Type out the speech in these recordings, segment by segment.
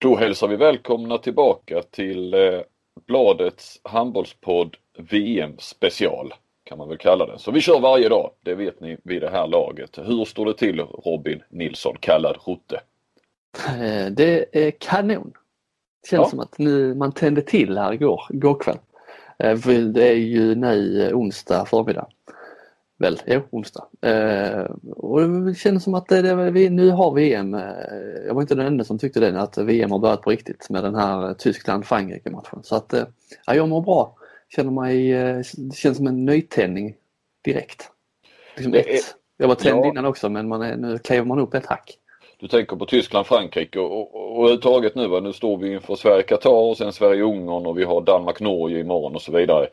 Då hälsar vi välkomna tillbaka till eh, Bladets handbollspodd VM special kan man väl kalla den. Så vi kör varje dag, det vet ni vid det här laget. Hur står det till Robin Nilsson, kallad Rutte? Eh, det är kanon. Det känns ja. som att nu, man tände till här igår, igår kväll. Eh, det är ju nu onsdag förmiddag väl, jo onsdag. Eh, och det kändes som att det, det, vi, nu har VM, eh, jag var inte den enda som tyckte det, att VM har börjat på riktigt med den här Tyskland-Frankrike matchen. Så att eh, ja, jag mår bra. Känner mig, eh, det känns som en nytändning direkt. Liksom ett. Jag var tänd ja. innan också men man är, nu kliver man upp ett hack. Du tänker på Tyskland, Frankrike och, och, och överhuvudtaget nu va, nu står vi inför Sverige-Qatar och sen Sverige-Ungern och vi har Danmark-Norge imorgon och så vidare.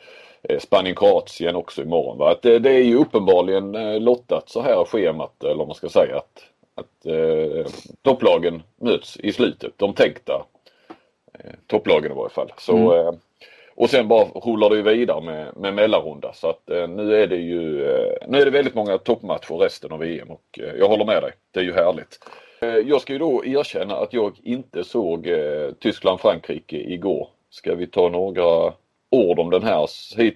Eh, Spanien-Kroatien också imorgon. Va? Att det, det är ju uppenbarligen eh, lottat så här schemat eller vad man ska säga att, att eh, topplagen möts i slutet. De tänkta eh, topplagen i varje fall. Så, mm. eh, och sen bara rullar det vidare med, med mellanrunda så att eh, nu är det ju nu är det väldigt många toppmatcher resten av VM och jag håller med dig. Det är ju härligt. Eh, jag ska ju då erkänna att jag inte såg eh, Tyskland-Frankrike igår. Ska vi ta några ord om den här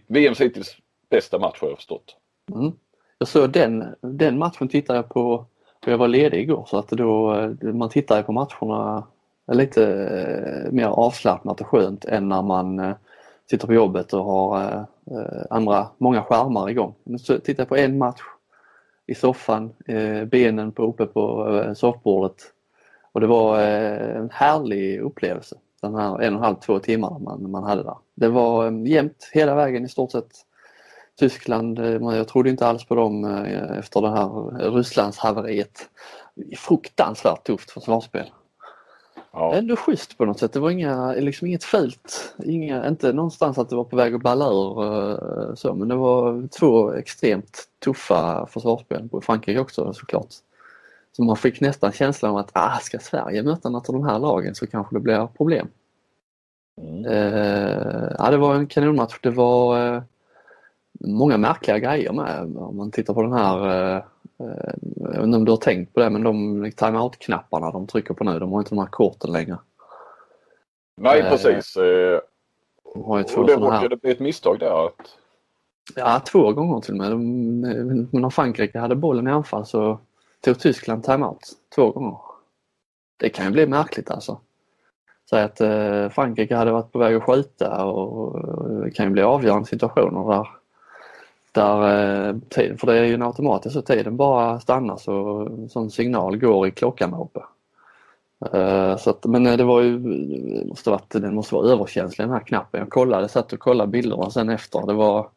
VMs hittills bästa match har jag förstått. Mm. Jag såg den, den matchen tittade jag på, för jag var ledig igår så att då eh, man tittar på matcherna lite mer avslappnat och skönt än när man sitter på jobbet och har andra, många skärmar igång. Men så tittar jag på en match i soffan, eh, benen på, uppe på eh, soffbordet och det var eh, en härlig upplevelse den här en och en halv, två timmar man, man hade där. Det var jämnt hela vägen i stort sett. Tyskland, jag trodde inte alls på dem efter det här Rysslandshaveriet. Fruktansvärt tufft försvarsspel. Ja. Ändå schysst på något sätt. Det var inga, liksom inget fult. Inga, inte någonstans att det var på väg att balla ur så men det var två extremt tuffa försvarsspel. På Frankrike också såklart. Så man fick nästan känslan av att ah, ska Sverige möta något av de här lagen så kanske det blir problem. Mm. Eh, ja, det var en kanonmatch. Det var eh, många märkliga grejer med om man tittar på den här eh, eh jag vet inte om du har tänkt på det men de timeout-knapparna de trycker på nu, de har inte de här korten längre. Nej eh, precis. Eh, de har ju två och det här... det ett misstag där? Att... Ja, två gånger till och med. De, när Frankrike hade bollen i anfall så tog Tyskland timeout två gånger. Det kan ju bli märkligt alltså. Säg att eh, Frankrike hade varit på väg att skjuta och, det kan ju bli avgörande situationer där, där eh, för det är ju en automatiskt så tiden bara stannar så sån signal går i klockan där uppe. Eh, så att, men eh, det var ju, det måste varit, den måste vara överkänslig den här knappen. Jag kollade, satt och kollade bilderna sen efter. Det var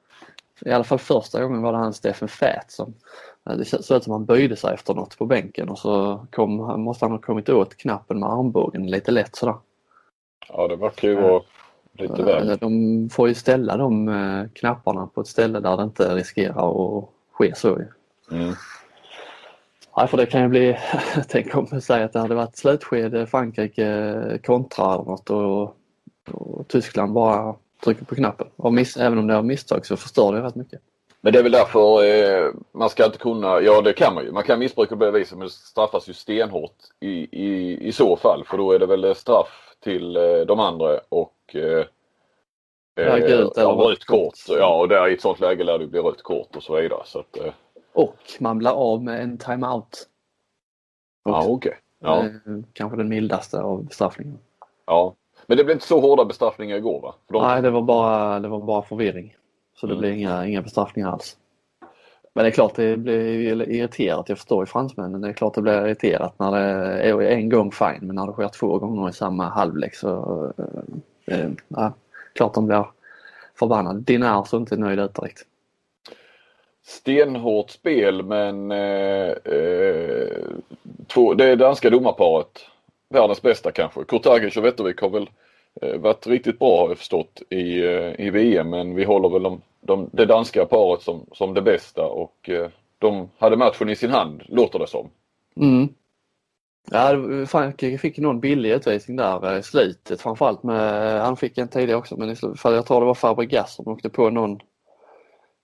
i alla fall första gången var det han Steffen Fät som det såg ut som att han böjde sig efter något på bänken och så kom, måste han ha kommit åt knappen med armbågen lite lätt sådär. Ja det verkar ju vara lite väl. De får ju ställa de eh, knapparna på ett ställe där det inte riskerar att ske så. Mm. Ja, för det kan ju bli, tänk om jag säger att det hade varit slutskede Frankrike kontra eller något och, och Tyskland bara trycker på knappen. Och miss, även om det är misstag så förstör det rätt mycket. Men det är väl därför eh, man ska inte kunna, ja det kan man ju, man kan missbruka på det viset men det straffas ju stenhårt i, i, i så fall för då är det väl straff till eh, de andra och eh, ja, gult ja, rött kort. Ja och där i ett sånt läge lär det bli rött kort och så vidare. Så att, eh. Och man blir av med en timeout. Ja okej. Okay. Ja. Kanske den mildaste av bestraffningarna. Ja. Men det blev inte så hårda bestraffningar igår va? De... Nej det var bara, det var bara förvirring. Så det mm. blir inga, inga bestraffningar alls. Men det är klart det blir irriterat, jag förstår ju fransmännen, det är klart det blir irriterat när det är en gång fine men när det sker två gånger i samma halvlek så eh, eh, ja, klart de blir förbannade. Dinär så inte nöjd ut direkt. Stenhårt spel men eh, eh, två, det danska domarparet, världens bästa kanske. Kurtagic och Wettervik har väl Eh, varit riktigt bra har jag förstått i, eh, i VM men vi håller väl de, de, det danska paret som, som det bästa och eh, de hade matchen i sin hand låter det som. Mm. Ja, Frankrike fick någon billig utvisning där i slutet framförallt med, han fick en tidigare också men för jag tror det var Fabregas som åkte på någon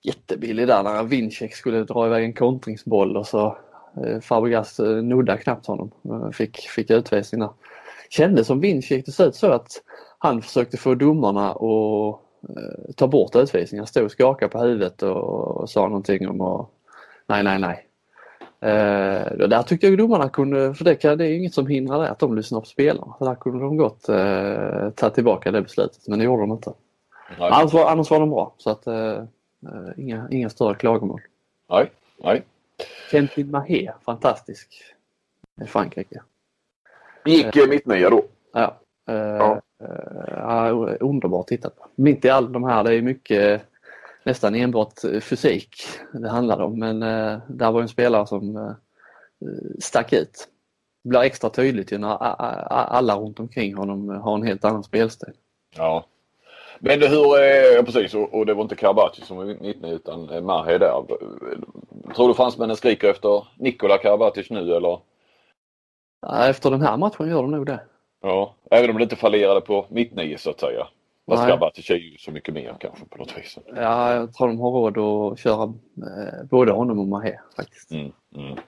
jättebillig där när Vincek skulle dra iväg en kontringsboll och så Fabregas nuddade knappt honom. Fick, fick utvisning där kändes som Vinci gick det så att han försökte få domarna att eh, ta bort utvisningar. Stod och skakade på huvudet och, och sa någonting om att nej, nej, nej. Eh, där tyckte jag domarna kunde, för det, kan, det är inget som hindrar det att de lyssnar på spelarna. Så där kunde de gott eh, ta tillbaka det beslutet men det gjorde de inte. Annars var, annars var de bra så att eh, eh, inga, inga större klagomål. Nej, nej. Kentin Mahé, fantastisk i Frankrike. Gick eh, mittnia då? Ja. Eh, ja. Eh, underbart tittat på. Mitt i all de här, det är mycket nästan enbart fysik det handlar om men eh, där var en spelare som eh, stack ut. Det blir extra tydligt ju när alla runt omkring honom har en helt annan spelstil. Ja. Men hur, eh, precis och, det var inte Karabatic som var mittne utan Mahe där. Tror du fransmännen skriker efter Nikola Karabatic nu eller? Efter den här matchen gör de nog det. Ja, även om det inte fallerade på mittnio så att säga. Fast Karabatic är ju så mycket mer kanske på något vis. Ja, jag tror de har råd att köra eh, både honom och Mahé faktiskt. Mm, mm.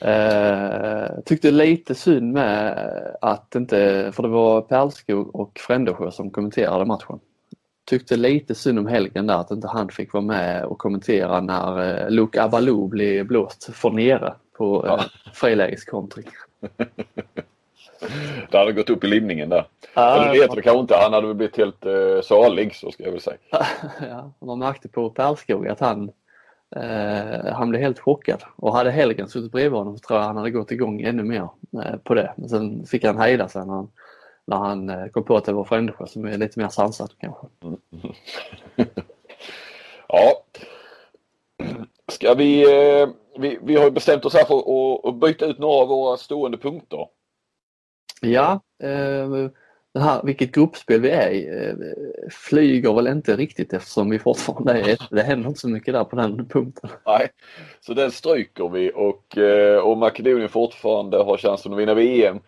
Eh, tyckte lite synd med att inte, för det var Perlskog och Frändesjö som kommenterade matchen. Tyckte lite synd om helgen där att inte han fick vara med och kommentera när eh, Luke Abalou blev blåst för nere på eh, ja. frilägeskontring. det hade gått upp i limningen där. Ja, Eller det heter det kanske inte. Han hade väl blivit helt eh, salig så ska jag väl säga. ja, man märkte på Perskog att han, eh, han blev helt chockad. Och hade Helgen suttit bredvid honom så tror jag han hade gått igång ännu mer eh, på det. Men sen fick han hejda sig när han, när han eh, kom på att det var Frändesjö som är lite mer sansad kanske. ja. Ska vi, eh, vi, vi har bestämt oss här för att, att byta ut några av våra stående punkter. Ja, eh, det här, vilket gruppspel vi är i eh, flyger väl inte riktigt eftersom vi fortfarande är Det händer inte så mycket där på den punkten. Nej, så den stryker vi och om Makedonien fortfarande har chansen att vinna VM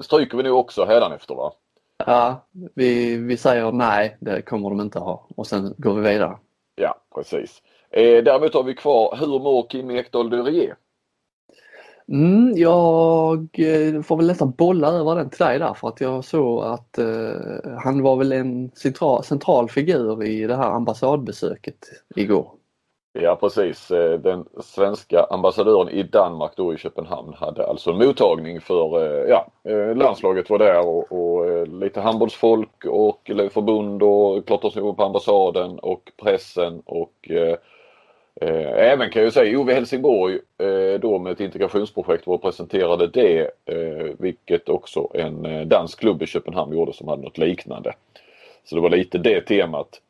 stryker vi nu också hädanefter va? Ja, vi, vi säger nej, det kommer de inte ha och sen går vi vidare. Ja, precis. Eh, däremot har vi kvar, hur mår Kim Ekdahl Durie? Mm, jag eh, får väl nästan bolla över den till dig där för att jag såg att eh, han var väl en central, central figur i det här ambassadbesöket igår. Ja precis. Eh, den svenska ambassadören i Danmark då i Köpenhamn hade alltså en mottagning för, eh, ja, landslaget var där och, och lite handbollsfolk och förbund och klart på ambassaden och pressen och även kan jag säga Ove Helsingborg eh, då med ett integrationsprojekt var och presenterade det eh, vilket också en dansk klubb i Köpenhamn gjorde som hade något liknande. Så det var lite det temat.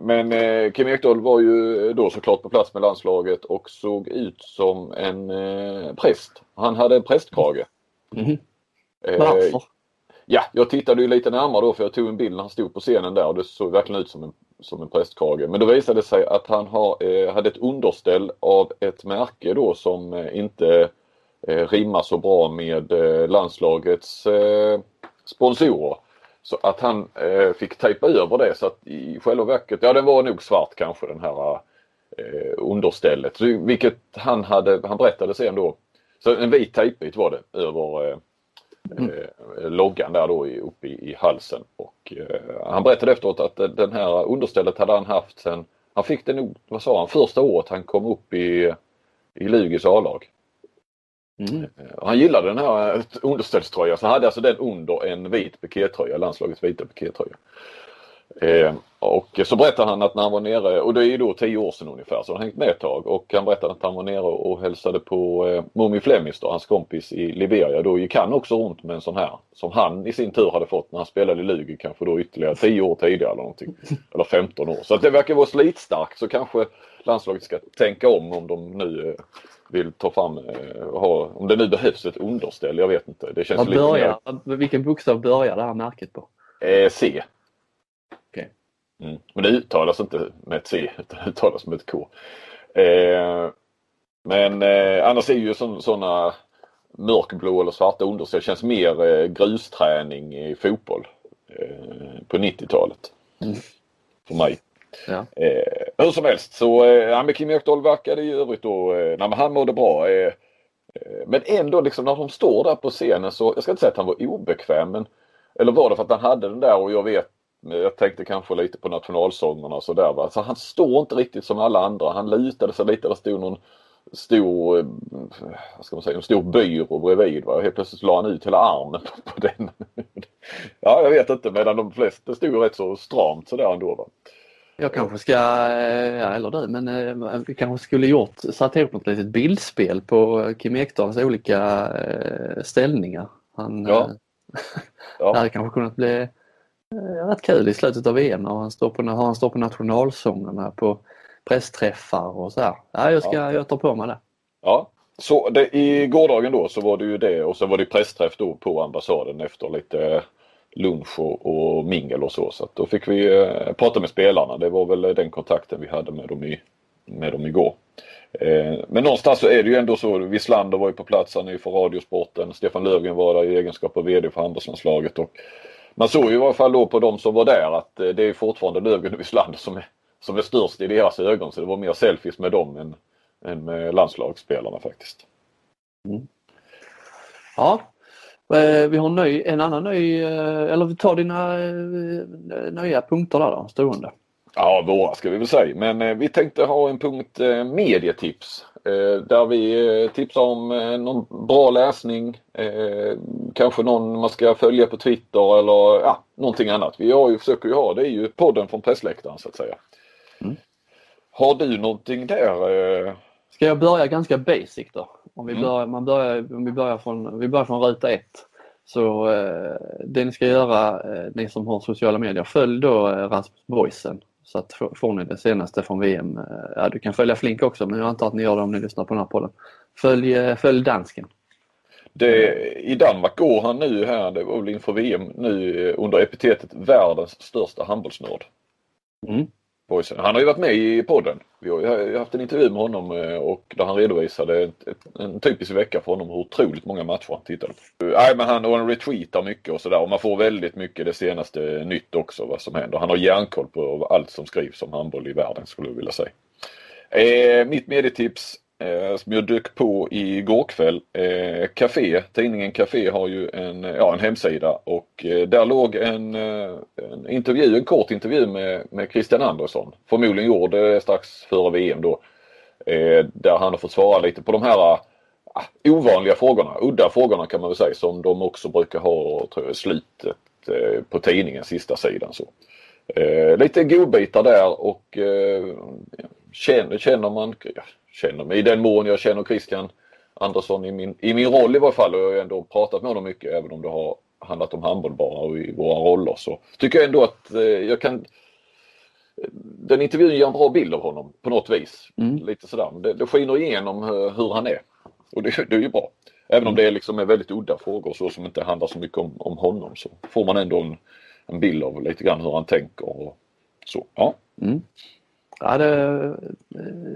Men Kim Ekdahl var ju då såklart på plats med landslaget och såg ut som en präst. Han hade prästkrage. Mm. Varför? Ja, jag tittade ju lite närmare då för jag tog en bild när han stod på scenen där och det såg verkligen ut som en som en prästkrage. Men då visade det sig att han har, eh, hade ett underställ av ett märke då som eh, inte eh, rimmar så bra med eh, landslagets eh, sponsorer. Så att han eh, fick tejpa över det så att i själva verket, ja den var nog svart kanske den här eh, understället. Så, vilket han hade, han berättade sen då. Så en vit tejpbit var det över eh, mm. eh, loggan där då uppe i, i halsen. Och, eh, han berättade efteråt att den här understället hade han haft sen, han fick det nog, vad sa han, första året han kom upp i, i Lugis A-lag. Mm. Eh, han gillade den här underställströjan så han hade alltså den under en vit pikétröja, landslagets vita pikétröja. Eh, och så berättade han att när han var nere, och det är ju då tio år sedan ungefär, så han hängt med ett tag. Och han berättade att han var nere och hälsade på eh, Mummi Flemmis då, hans kompis i Liberia. Då gick han också runt med en sån här som han i sin tur hade fått när han spelade i Lugi kanske då ytterligare tio år tidigare eller någonting. Eller 15 år. Så att det verkar vara slitstarkt så kanske landslaget ska tänka om om de nu eh, vill ta fram, eh, ha, om det nu behövs ett underställ. Jag vet inte. Det känns Vad börjar, mer... Vilken bokstav börjar det här märket på? Eh, C. Mm. Men det uttalas inte med ett C utan det uttalas med ett K. Eh, men eh, annars är ju sådana mörkblå eller svarta underställ känns mer eh, grusträning i fotboll eh, på 90-talet. Mm. För mig. Ja. Eh, hur som helst så eh, Kim Ekdahl verkade i övrigt då, eh, nej, men han mådde bra. Eh, men ändå liksom när de står där på scenen så, jag ska inte säga att han var obekväm men eller var det för att han hade den där och jag vet jag tänkte kanske lite på nationalsångerna och sådär. Så han står inte riktigt som alla andra. Han lutade sig lite. Det stod någon stor, eh, vad ska man säga, en stor byrå bredvid. Va? Helt plötsligt la han ut hela armen på, på den. ja, jag vet inte. Medan de flesta stod rätt så stramt sådär ändå. Va? Jag kanske ska, eh, ja, eller du, men eh, vi kanske skulle gjort, satt ihop något litet bildspel på Kim Ekdals olika ställningar. Han, ja. ja. det hade kanske kunnat bli rätt kul i slutet av VM när han står på, när han står på nationalsångerna på pressträffar och så här. Ja, jag, ska, ja. jag tar på mig det. Ja, så det, i gårdagen då så var det ju det och så var det pressträff då på ambassaden efter lite lunch och, och mingel och så. Så då fick vi eh, prata med spelarna. Det var väl den kontakten vi hade med dem, i, med dem igår. Eh, men någonstans så är det ju ändå så. Wislander var ju på plats, han är ju för Radiosporten. Stefan Löfgren var där i egenskap av VD för handbollslandslaget. Och man såg ju i alla fall då på de som var där att eh, det är fortfarande Löfgren och Wislander som är, som är störst i deras ögon. Så det var mer selfies med dem än, än med landslagsspelarna faktiskt. Mm. Ja, eh, vi har en, ny, en annan ny, eh, eller vi tar dina nya punkter där då, stående. Ja, våra ska vi väl säga. Men vi tänkte ha en punkt medietips. Där vi tipsar om någon bra läsning. Kanske någon man ska följa på Twitter eller ja, någonting annat. Vi har ju, försöker ju ha, det är ju podden från pressläktaren så att säga. Mm. Har du någonting där? Eh? Ska jag börja ganska basic då? Om vi, mm. börjar, man börjar, om vi, börjar från, vi börjar från ruta ett. Så eh, det ni ska göra, eh, ni som har sociala medier, följ då eh, Rasmus Boysen. Så att får ni det senaste från VM. Eh, ja, du kan följa Flink också men jag antar att ni gör det om ni lyssnar på den här podden. Följ, eh, följ dansken. Det, I Danmark går han nu här, det var väl inför VM nu under epitetet världens största handbollsnörd. Mm. Boysen. Han har ju varit med i podden. Vi har ju haft en intervju med honom eh, och där han redovisade en typisk vecka för honom hur otroligt många matcher han tittade på. Eh, nej men han, och han retweetar mycket och sådär och man får väldigt mycket det senaste nytt också vad som händer. Han har järnkoll på allt som skrivs om handboll i världen skulle jag vilja säga. Eh, mitt medietips eh, som jag dök på igår kväll. Eh, Café, tidningen Café har ju en, eh, ja, en hemsida och eh, där låg en, eh, en intervju, en kort intervju med, med Christian Andersson. Förmodligen gjord eh, strax före VM då. Eh, där han har fått svara lite på de här ah, ovanliga frågorna, udda frågorna kan man väl säga som de också brukar ha tror jag, slutet på tidningen, sista sidan. Så. lite godbitar där och känner, känner man, känner mig. I den mån jag känner Christian Andersson i min, i min roll i varje fall och jag har ändå pratat med honom mycket även om det har handlat om handboll bara och i våra roller så tycker jag ändå att eh, jag kan den intervjun ger en bra bild av honom på något vis. Mm. Lite sådär. Det, det skiner igenom hur han är. Och det, det är ju bra. Även om det liksom är väldigt udda frågor så som inte handlar så mycket om, om honom så får man ändå en, en bild av lite grann hur han tänker och så. Ja. Mm. Ja, det,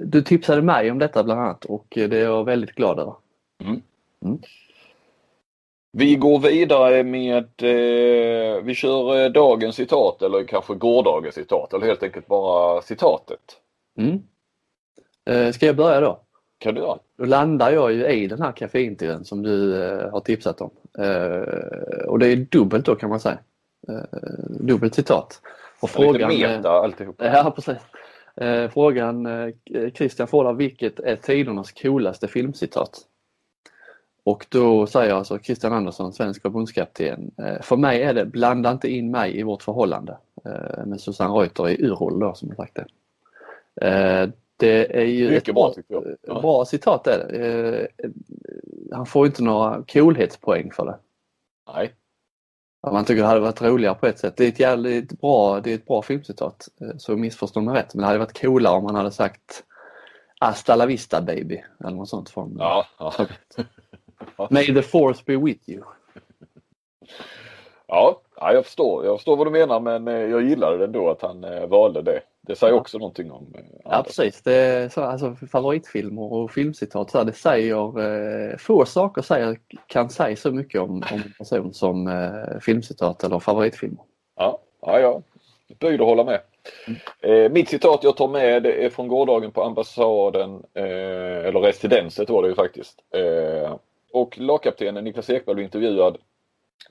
du tipsade mig om detta bland annat och det är jag väldigt glad över. Mm. Mm. Vi går vidare med, eh, vi kör eh, dagens citat eller kanske gårdagens citat eller helt enkelt bara citatet. Mm. Eh, ska jag börja då? Kan du göra. Då landar jag ju i den här kaffeintervjun som du eh, har tipsat om. Eh, och det är dubbelt då kan man säga. Eh, dubbelt citat. Och frågan, lite meta alltihop. Ja precis. Eh, frågan eh, Christian får där, vilket är tidernas coolaste filmcitat? Och då säger alltså Christian Andersson, svensk förbundskapten, eh, för mig är det blanda inte in mig i vårt förhållande eh, med Susanne Reuter i Urhol då som sagt det. Eh, det är ju Mycket ett bra, bra, ja. bra citat är det. Eh, han får inte några coolhetspoäng för det. Nej. Man tycker det hade varit roligare på ett sätt. Det är ett jävligt bra, det är ett bra filmcitat, eh, så missförstå mig rätt. Men det hade varit coolare om man hade sagt Hasta la vista baby eller något sånt. Från, ja, ja. May the force be with you. Ja, jag förstår. Jag förstår vad du menar men eh, jag gillade ändå att han eh, valde det. Det säger ja. också någonting om eh, Ja precis. Det så, alltså, favoritfilmer och filmcitat, så här, det säger eh, få saker säger, kan säga så mycket om, om en person som eh, filmcitat eller favoritfilmer. Ja, ja, ja. böjd att hålla med. Eh, mitt citat jag tar med det är från gårdagen på ambassaden, eh, eller residenset var det ju faktiskt. Eh, och lagkaptenen Niklas Ekberg blev intervjuad.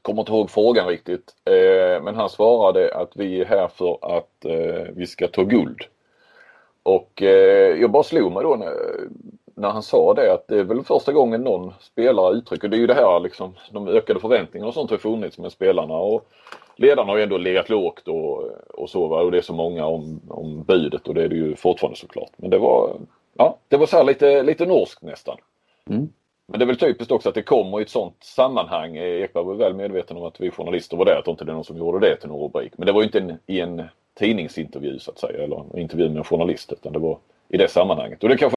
Kommer inte ihåg frågan riktigt. Eh, men han svarade att vi är här för att eh, vi ska ta guld. Och eh, jag bara slog mig då när, när han sa det att det är väl första gången någon spelare uttrycker, det är ju det här liksom, de ökade förväntningarna och sånt har funnits med spelarna och ledarna har ju ändå legat lågt och, och så va? och det är så många om, om budet och det är det ju fortfarande såklart. Men det var, ja, det var så lite, lite norskt nästan. Mm. Men det är väl typiskt också att det kommer i ett sånt sammanhang. Eh, Ekberg var väl medveten om att vi journalister var där, att inte det är någon som gjorde det till någon rubrik. Men det var ju inte en, i en tidningsintervju så att säga, eller en intervju med en journalist, utan det var i det sammanhanget. Och det kanske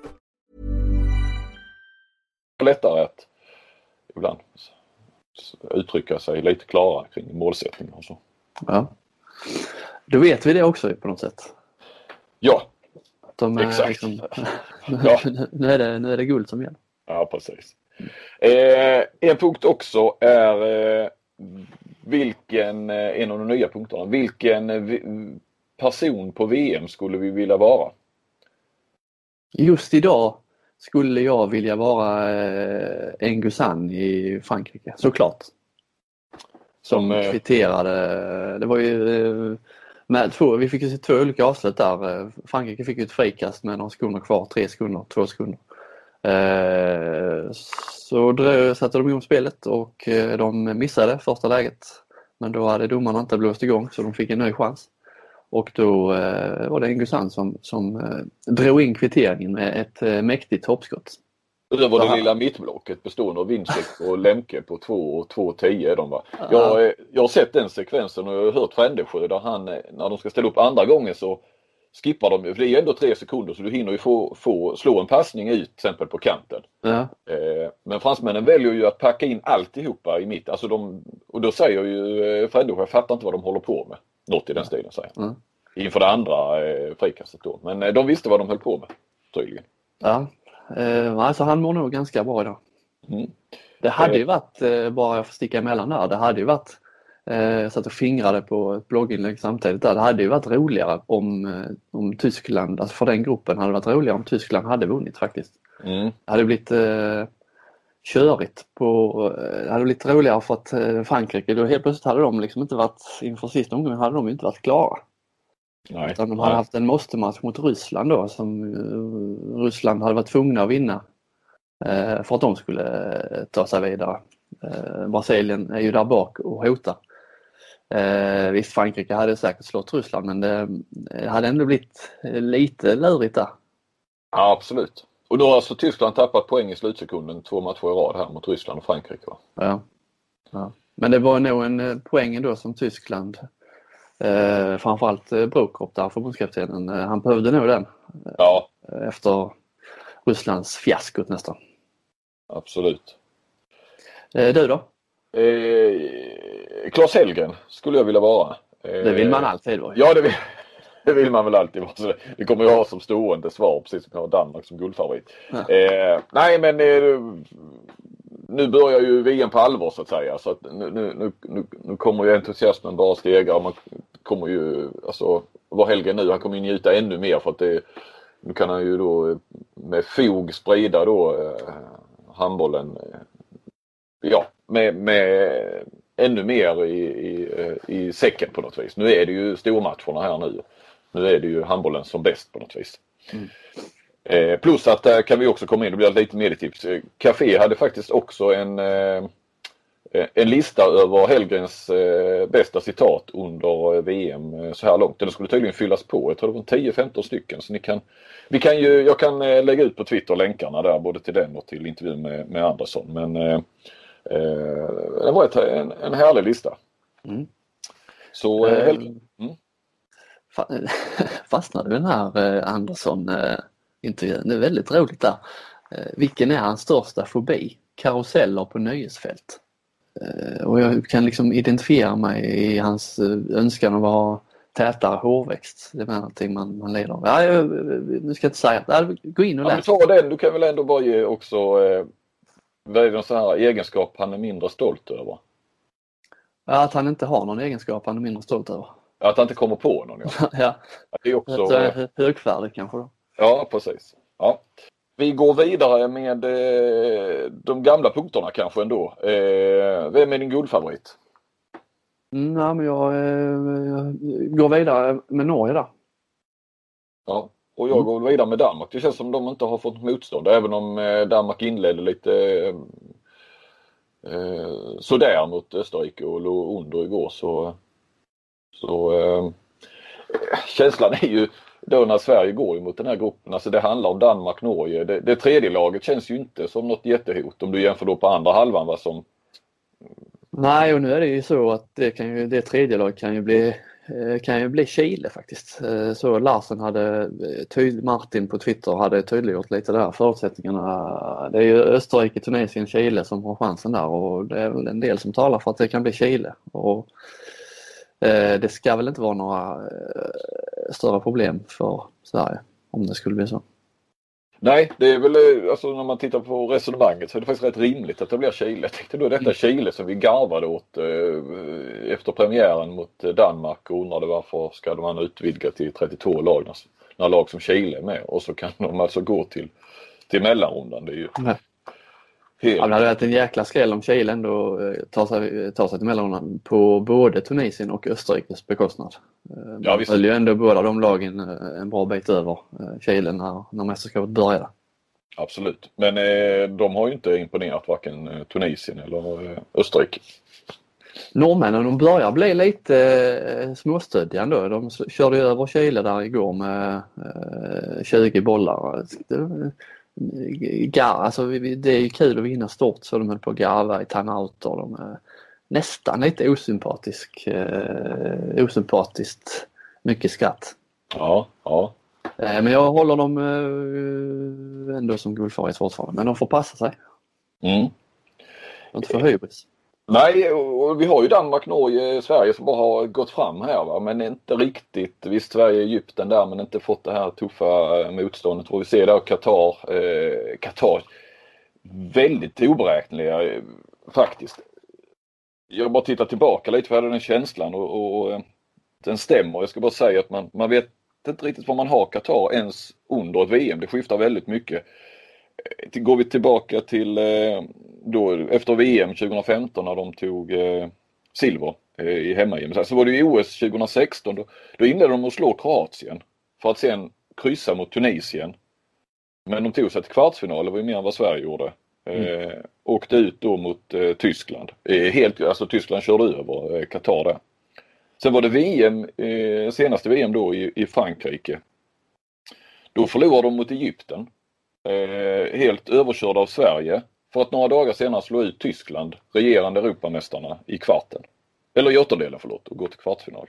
lättare att ibland uttrycka sig lite klarare kring målsättningar och så. Ja. Då vet vi det också på något sätt. Ja, De exakt. Liksom, Ja. nu, är det, nu är det guld som gäller. Ja, precis. Eh, en punkt också är eh, vilken, eh, en av de nya punkterna, vilken eh, person på VM skulle vi vilja vara? Just idag skulle jag vilja vara eh, Enguzan i Frankrike, såklart. Som eh, kvitterade. Det var ju eh, med två, vi fick ju se två olika avslut där. Frankrike fick ju ett frikast med några sekunder kvar, tre sekunder, två sekunder. Eh, så drö, satte de igång spelet och de missade första läget. Men då hade domarna inte blåst igång så de fick en ny chans. Och då eh, var det Enguzan som, som eh, drog in kvitteringen med ett eh, mäktigt hoppskott. Över det lilla mittblocket bestående av Wincheck och Lemke på 2 och 2.10 är de va? Jag, eh, jag har sett den sekvensen och jag har hört Frändesjö där han, eh, när de ska ställa upp andra gången så skippar de ju, för det är ju ändå tre sekunder så du hinner ju få, få slå en passning ut till exempel på kanten. Ja, Eh, Men fransmännen väljer ju att packa in alltihopa i mitt. Alltså de, och då säger ju eh, Frändesjö, jag fattar inte vad de håller på med. Något i den stilen säger han. Mm. Inför det andra eh, frikastet då. Men eh, de visste vad de höll på med. Tydligen. ja. Eh, alltså han mår nog ganska bra idag. Mm. Det hade ju varit, bara jag får sticka emellan där, det hade ju varit jag satt och fingrade på ett blogginlägg samtidigt där. Det hade ju varit roligare om, eh, om Tyskland, alltså för den gruppen hade det varit roligare om Tyskland hade vunnit faktiskt. Mm. Det hade blivit eh, körigt på, eh, det hade blivit roligare för att eh, Frankrike, då helt plötsligt hade de liksom inte varit, inför sista omgången hade de inte varit klara. Nej. Utan de hade Nej. haft en måste-match mot Ryssland då som eh, Ryssland hade varit tvungna att vinna eh, för att de skulle eh, ta sig vidare. Eh, Brasilien är ju där bak och hotar. Eh, visst, Frankrike hade säkert slått Ryssland men det eh, hade ändå blivit eh, lite lurigt där. Ja, absolut. Och då har alltså Tyskland tappat poäng i slutsekunden två matcher i rad här mot Ryssland och Frankrike. Va? Ja. Ja. Men det var nog en eh, poäng då som Tyskland, eh, framförallt Brokrop där, förbundskaptenen, han behövde nog den Ja, efter Rysslands fiaskot nästan. absolut. Eh, du då? Eh, Claes Hellgren skulle jag vilja vara. Eh, Det vill man alltid vara. Ja, det vill, det vill man väl alltid vara. Så det, kommer jag ha som stående svar precis som jag har Danmark som guldfavorit. Ja. Eh, nej, men eh, nu börjar ju VM på allvar så att säga. Så att nu, nu, nu, nu, kommer ju entusiasmen bara stegra. och Man kommer ju, alltså, vad Hellgren nu, han kommer ju njuta ännu mer för att det, nu kan han ju då med fog sprida då eh, handbollen eh, ja, med, med ännu mer i, i, eh, i säcken på något vis. Nu är det ju stormatcherna här nu. Nu är det ju handbollen som bäst på något vis. Eh, plus att där kan vi också komma in, det blir lite medietips. Eh, Café hade faktiskt också en, eh, en lista över Hellgrens eh, bästa citat under eh, VM eh, så här långt. Den skulle tydligen fyllas på. Jag tror det var 10-15 stycken. Så ni kan, vi kan ju, jag kan eh, lägga ut på Twitter länkarna där både till den och till intervjun med, med Andersson. Men eh, eh, det var ett, en, en härlig lista. Så eh, Eh, väl, mm. fa- fastnade den här eh, Andersson-intervjun. Det är väldigt roligt där. Eh, Vilken är hans största fobi? Karuseller på nöjesfält. Eh, Och jag kan liksom identifiera mig i hans eh, önskan att ha tätare hårväxt. Det är någonting man, man lider av. Ja, jag, nu ska jag inte säga. Gå in och Ja, men läs. ta den. Du kan väl ändå bara ge också eh, vad är det sån här egenskap han är mindre stolt över? Att han inte har någon egenskap han är mindre stolt över. Att han inte kommer på någon. Ja. ja, Det är också, så är högfärdig kanske då. ja, precis. Ja. Vi går vidare med eh, de gamla punkterna kanske ändå. Eh, vem är din guldfavorit? Mm, ja, men jag, eh, jag går vidare med Norge där. Ja. Och jag går vidare med Danmark. Det känns som de inte har fått motstånd. Även om eh, Danmark inledde lite eh, eh, sådär mot Österrike och låg under igår så, så eh, känslan är ju då när Sverige går mot den här gruppen, alltså det handlar om Danmark-Norge. Det, det tredje laget känns ju inte som något jättehot om du jämför då på andra halvan vad som Nej, och nu är det ju så att det, kan ju, det tredje laget kan ju bli Eh, kan ju bli Chile faktiskt. Eh, så Larsen hade, eh, tydlig, Martin på Twitter hade tydliggjort lite där förutsättningarna. Det är ju Österrike, Tunisien, Chile som har chansen där och det är väl en del som talar för att det kan bli Chile. Och det ska väl inte vara några större problem för Sverige om det skulle bli så. Nej, det är väl eh, alltså när man tittar på resonemanget så är det faktiskt rätt rimligt att det blir Chile. Jag tänkte då detta Chile som vi garvade åt eh, efter premiären mot eh, Danmark och undrade varför ska man utvidga till 32 lag när, när lag som Chile är med och så kan de alltså gå till, till mellanrundan. Det är ju Nej. Helt... Ja, det hade varit en jäkla skräll om Chile ändå eh, tar sig, tar sig till mellanrundan på både Tunisien och Österrikes bekostnad. Eh, Ja, visst. höll ju ändå båda de lagen eh, en bra bit över Chile när, när mästerskapet började. Absolut. Men eh, de har ju inte imponerat varken Tunisien eller eh, Österrike. Norrmännen de börjar bli lite eh, småstöddiga ändå. De körde ju över Chile där igår med eh, 20 bollar. Gar, alltså, vi- det är ju kul att vinna stort så de höll på att garva i timeouter. De är nästan lite osympatisk, eh, osympatiskt mycket skratt. Ja, ja. Eh, men jag håller dem eh, ändå som guldfavorit fortfarande. Men de får passa sig. Mm. De inte får hybris. Nej, och vi har ju Danmark, Norge, Sverige som bara har gått fram här va? men inte riktigt. Visst Sverige, Egypten där men inte fått det här tuffa eh, motståndet. Och vi ser där Qatar, eh, Qatar väldigt oberäkneliga eh, faktiskt. Jag bara tittar tillbaka lite för jag hade den känslan och, och eh, den stämmer. Jag ska bara säga att man, man vet inte riktigt vad man har Qatar ens under ett VM. Det skiftar väldigt mycket. Eh, Går vi tillbaka till eh, då, efter VM 2015 när de tog eh, silver i hemma Så var det i OS 2016. Då, då inledde de att slå Kroatien för att sen kryssa mot Tunisien. Men de tog sig till kvartsfinal, det var ju mer än vad Sverige gjorde. Eh, åkte ut då mot eh, Tyskland. Eh, helt, alltså Tyskland körde över eh, Qatar där. Sen var det VM, senaste VM då i, i Frankrike. Då förlorade de mot Egypten. Eh, helt överkörda av Sverige. För att några dagar senare slå ut Tyskland, regerande Europamästarna, i kvarten. Eller i åttondelen förlåt, och gå till kvartsfinal.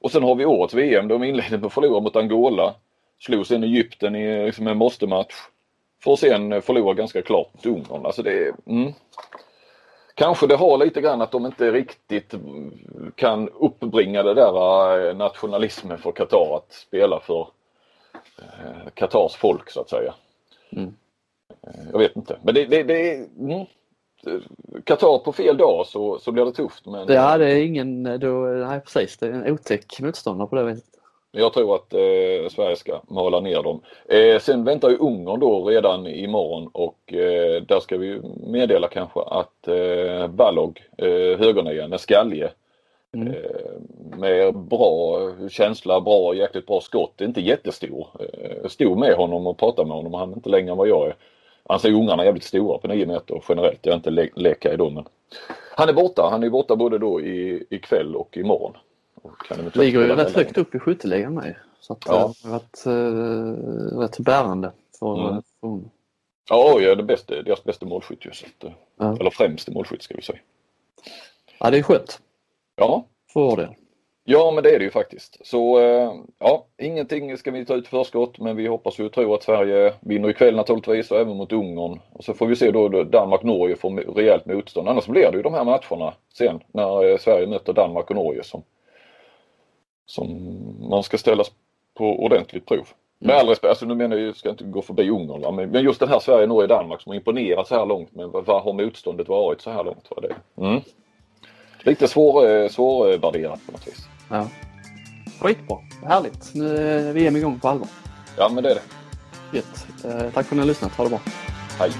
Och sen har vi årets VM. De inledde med att förlora mot Angola. Slog sen Egypten i liksom en måste-match. För att sen eh, förlora ganska klart mot Ungern. Alltså det är, mm. Kanske det har lite grann att de inte riktigt mm, kan uppbringa det där eh, nationalismen för Qatar att spela för Qatars folk så att säga. Mm. Eh, Jag vet inte. Men det, det, det är mm. Qatar på fel dag så, så blir det tufft. Men Det hade ingen, då, nej precis, det är en otäck motståndare på det viset. Jag tror att eh, Sverige ska mala ner dem. Eh, sen väntar ju Ungern då redan imorgon och eh, där ska vi meddela kanske att eh, Balog, eh, högernian, är skalje. Mm. Eh, med bra känsla, bra, jäkligt bra skott. Inte jättestor. Eh, jag stod med honom och pratade med honom han är inte längre än vad jag är. Han ser ungarna jävligt stora på 9 meter generellt. Jag är inte le leka i dem men han är borta. Han är borta både då i, ikväll och imorgon. Och Ligger ju rätt högt upp i skytteligan med. Så att Ja. det har varit eh, rätt bärande för, Mm. för honom. Ja, jag är det bästa, deras bästa målskytt ju. Så att, eh, Ja. Eller främste målskytt ska vi säga. Ja, det är skönt Ja, för vår del. Ja, men det är det ju faktiskt. Så eh, ja, ingenting ska vi ta ut förskott, men vi hoppas och tror att Sverige vinner ikväll naturligtvis och även mot Ungern. Och så får vi se då Danmark-Norge får rejält motstånd. Annars blir det ju de här matcherna sen när eh, Sverige möter Danmark och Norge som, som man ska ställas på ordentligt prov. Med all respekt, alltså nu menar jag, jag ska inte gå förbi Ungern? Men, men just den här Sverige, Norge, Danmark som har imponerat så här långt. Men vad, har motståndet varit så här långt? Va? Det, mm. Lite svår, svårvärderat på något vis. Ja. Skitbra, härligt. Nu är VM igång på allvar. Ja men det är det. Gött. Eh, tack för att ni har lyssnat, ha det bra. Hej.